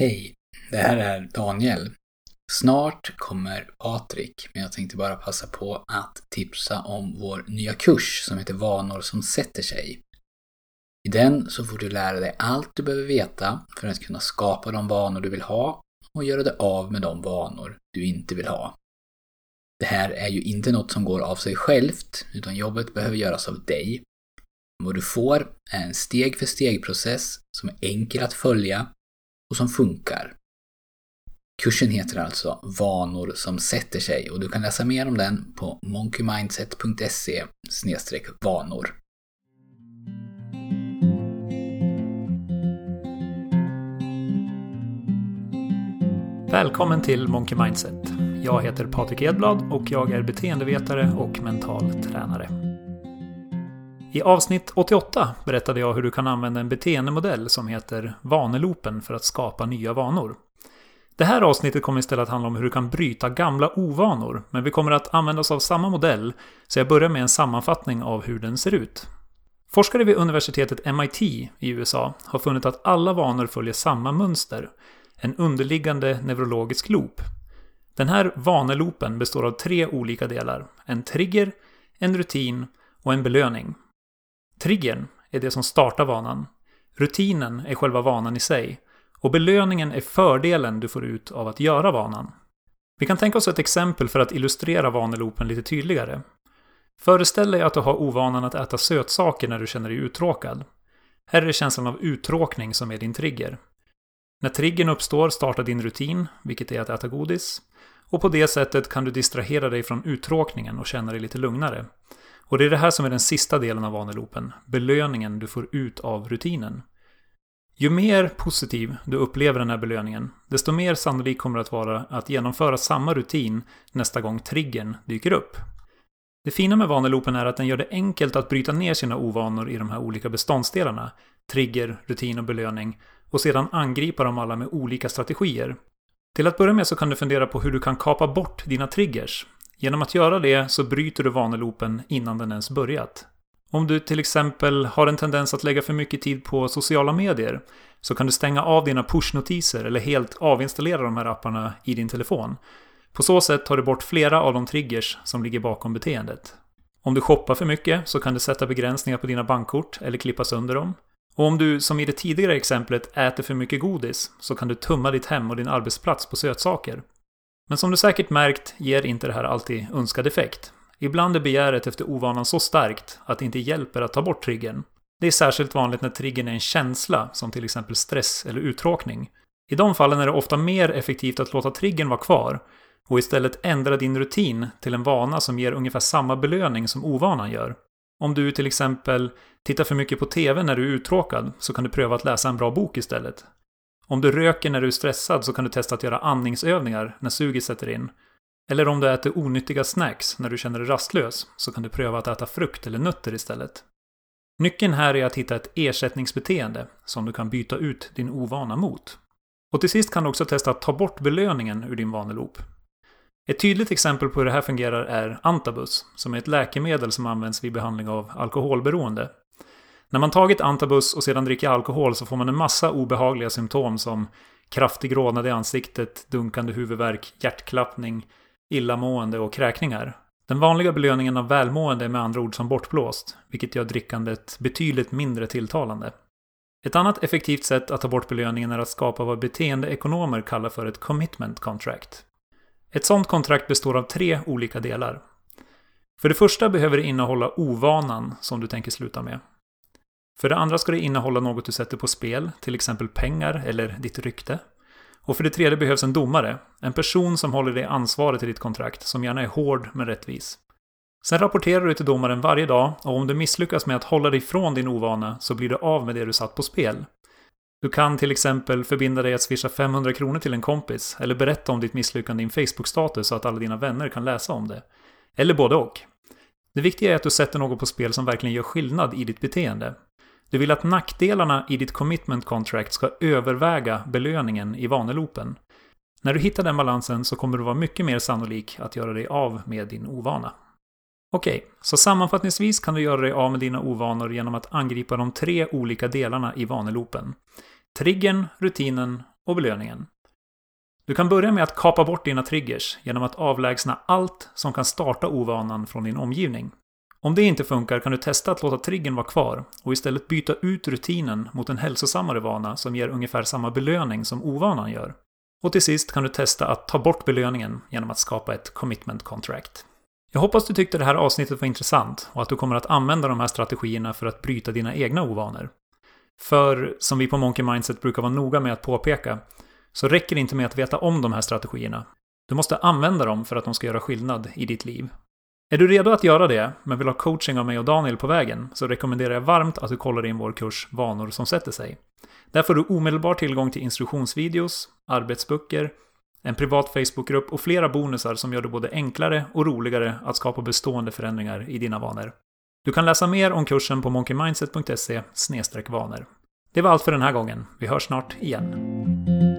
Hej, det här är Daniel. Snart kommer Patrik, men jag tänkte bara passa på att tipsa om vår nya kurs som heter Vanor som sätter sig. I den så får du lära dig allt du behöver veta för att kunna skapa de vanor du vill ha och göra dig av med de vanor du inte vill ha. Det här är ju inte något som går av sig självt, utan jobbet behöver göras av dig. Vad du får är en steg för steg-process som är enkel att följa och som funkar. Kursen heter alltså Vanor som sätter sig och du kan läsa mer om den på monkeymindset.se vanor. Välkommen till Monkey Mindset. Jag heter Patrik Edblad och jag är beteendevetare och mental tränare. I avsnitt 88 berättade jag hur du kan använda en beteendemodell som heter Vaneloopen för att skapa nya vanor. Det här avsnittet kommer istället att handla om hur du kan bryta gamla ovanor, men vi kommer att använda oss av samma modell, så jag börjar med en sammanfattning av hur den ser ut. Forskare vid universitetet MIT i USA har funnit att alla vanor följer samma mönster, en underliggande neurologisk loop. Den här vaneloopen består av tre olika delar, en trigger, en rutin och en belöning. Triggern är det som startar vanan. Rutinen är själva vanan i sig. Och belöningen är fördelen du får ut av att göra vanan. Vi kan tänka oss ett exempel för att illustrera vaneloopen lite tydligare. Föreställ dig att du har ovanan att äta sötsaker när du känner dig uttråkad. Här är det känslan av uttråkning som är din trigger. När triggern uppstår startar din rutin, vilket är att äta godis. Och på det sättet kan du distrahera dig från uttråkningen och känna dig lite lugnare. Och det är det här som är den sista delen av vaneloopen, belöningen du får ut av rutinen. Ju mer positiv du upplever den här belöningen, desto mer sannolik kommer det att vara att genomföra samma rutin nästa gång triggern dyker upp. Det fina med vaneloopen är att den gör det enkelt att bryta ner sina ovanor i de här olika beståndsdelarna, trigger, rutin och belöning, och sedan angripa dem alla med olika strategier. Till att börja med så kan du fundera på hur du kan kapa bort dina triggers, Genom att göra det så bryter du vaneloopen innan den ens börjat. Om du till exempel har en tendens att lägga för mycket tid på sociala medier så kan du stänga av dina pushnotiser eller helt avinstallera de här apparna i din telefon. På så sätt tar du bort flera av de triggers som ligger bakom beteendet. Om du shoppar för mycket så kan du sätta begränsningar på dina bankkort eller klippa sönder dem. Och om du, som i det tidigare exemplet, äter för mycket godis så kan du tumma ditt hem och din arbetsplats på sötsaker. Men som du säkert märkt ger inte det här alltid önskad effekt. Ibland är begäret efter ovanan så starkt att det inte hjälper att ta bort triggern. Det är särskilt vanligt när triggern är en känsla, som till exempel stress eller uttråkning. I de fallen är det ofta mer effektivt att låta triggern vara kvar och istället ändra din rutin till en vana som ger ungefär samma belöning som ovanan gör. Om du till exempel tittar för mycket på TV när du är uttråkad så kan du pröva att läsa en bra bok istället. Om du röker när du är stressad så kan du testa att göra andningsövningar när suget sätter in. Eller om du äter onyttiga snacks när du känner dig rastlös så kan du pröva att äta frukt eller nötter istället. Nyckeln här är att hitta ett ersättningsbeteende som du kan byta ut din ovana mot. Och till sist kan du också testa att ta bort belöningen ur din vaneloop. Ett tydligt exempel på hur det här fungerar är Antabus, som är ett läkemedel som används vid behandling av alkoholberoende. När man tagit antabus och sedan dricker alkohol så får man en massa obehagliga symptom som kraftig rodnad i ansiktet, dunkande huvudvärk, hjärtklappning, illamående och kräkningar. Den vanliga belöningen av välmående är med andra ord som bortblåst, vilket gör drickandet betydligt mindre tilltalande. Ett annat effektivt sätt att ta bort belöningen är att skapa vad beteendeekonomer kallar för ett commitment contract. Ett sådant kontrakt består av tre olika delar. För det första behöver det innehålla ovanan som du tänker sluta med. För det andra ska det innehålla något du sätter på spel, till exempel pengar eller ditt rykte. Och för det tredje behövs en domare, en person som håller dig ansvarig till ditt kontrakt, som gärna är hård men rättvis. Sen rapporterar du till domaren varje dag och om du misslyckas med att hålla dig från din ovana så blir du av med det du satt på spel. Du kan till exempel förbinda dig att swisha 500 kronor till en kompis eller berätta om ditt misslyckande i en Facebook-status så att alla dina vänner kan läsa om det. Eller både och. Det viktiga är att du sätter något på spel som verkligen gör skillnad i ditt beteende. Du vill att nackdelarna i ditt commitment contract ska överväga belöningen i vaneloopen. När du hittar den balansen så kommer du vara mycket mer sannolik att göra dig av med din ovana. Okej, så sammanfattningsvis kan du göra dig av med dina ovanor genom att angripa de tre olika delarna i vaneloopen. Triggern, rutinen och belöningen. Du kan börja med att kapa bort dina triggers genom att avlägsna allt som kan starta ovanan från din omgivning. Om det inte funkar kan du testa att låta triggern vara kvar och istället byta ut rutinen mot en hälsosammare vana som ger ungefär samma belöning som ovanan gör. Och till sist kan du testa att ta bort belöningen genom att skapa ett commitment contract. Jag hoppas du tyckte det här avsnittet var intressant och att du kommer att använda de här strategierna för att bryta dina egna ovanor. För, som vi på Monkey Mindset brukar vara noga med att påpeka, så räcker det inte med att veta om de här strategierna. Du måste använda dem för att de ska göra skillnad i ditt liv. Är du redo att göra det, men vill ha coaching av mig och Daniel på vägen, så rekommenderar jag varmt att du kollar in vår kurs Vanor som sätter sig. Där får du omedelbar tillgång till instruktionsvideos, arbetsböcker, en privat Facebookgrupp och flera bonusar som gör det både enklare och roligare att skapa bestående förändringar i dina vanor. Du kan läsa mer om kursen på monkeymindset.se vanor. Det var allt för den här gången. Vi hörs snart igen.